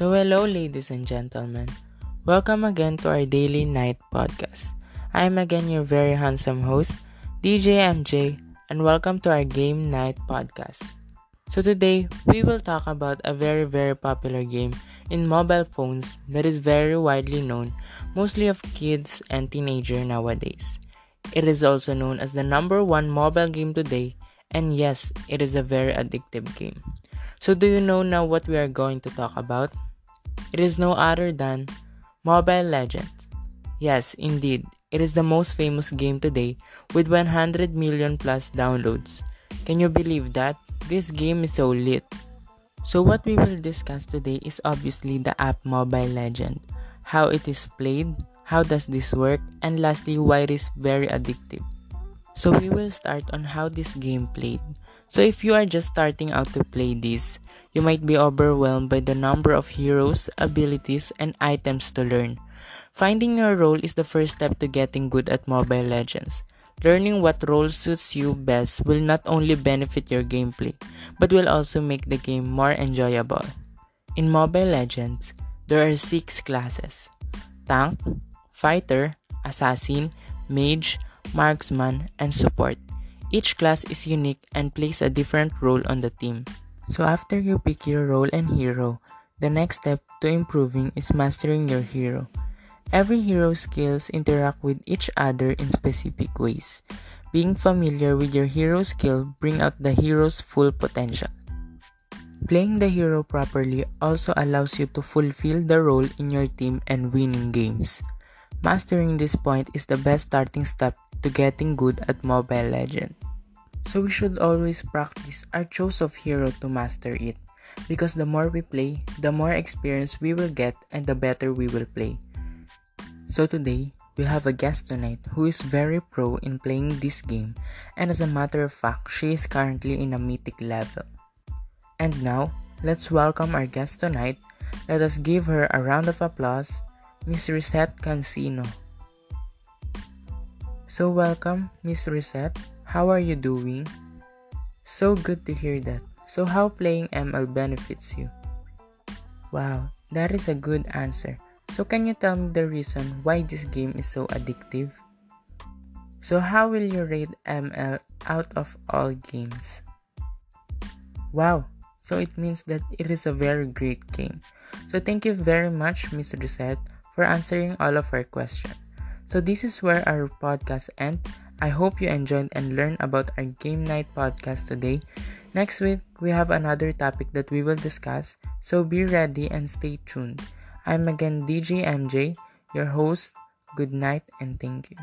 So, hello, ladies and gentlemen. Welcome again to our daily night podcast. I am again your very handsome host, DJ MJ, and welcome to our game night podcast. So, today we will talk about a very, very popular game in mobile phones that is very widely known, mostly of kids and teenagers nowadays. It is also known as the number one mobile game today, and yes, it is a very addictive game. So, do you know now what we are going to talk about? It is no other than Mobile Legends. Yes, indeed, it is the most famous game today with 100 million plus downloads. Can you believe that? This game is so lit. So, what we will discuss today is obviously the app Mobile Legend, how it is played, how does this work, and lastly, why it is very addictive. So, we will start on how this game played. So if you are just starting out to play this, you might be overwhelmed by the number of heroes, abilities, and items to learn. Finding your role is the first step to getting good at Mobile Legends. Learning what role suits you best will not only benefit your gameplay, but will also make the game more enjoyable. In Mobile Legends, there are 6 classes Tank, Fighter, Assassin, Mage, Marksman, and Support. Each class is unique and plays a different role on the team. So after you pick your role and hero, the next step to improving is mastering your hero. Every hero's skills interact with each other in specific ways. Being familiar with your hero skill bring out the hero's full potential. Playing the hero properly also allows you to fulfill the role in your team and winning games. Mastering this point is the best starting step to getting good at Mobile Legend. So we should always practice our choice of hero to master it because the more we play, the more experience we will get and the better we will play. So today, we have a guest tonight who is very pro in playing this game and as a matter of fact, she is currently in a mythic level. And now, let's welcome our guest tonight. Let us give her a round of applause, Miss Reset Cancino. So welcome, Miss Reset. How are you doing? So good to hear that. So how playing ML benefits you? Wow, that is a good answer. So can you tell me the reason why this game is so addictive? So how will you rate ML out of all games? Wow, so it means that it is a very great game. So thank you very much, Mr. Reset, for answering all of our questions. So this is where our podcast ends. I hope you enjoyed and learned about our game night podcast today. Next week, we have another topic that we will discuss, so be ready and stay tuned. I'm again DJ MJ, your host. Good night and thank you.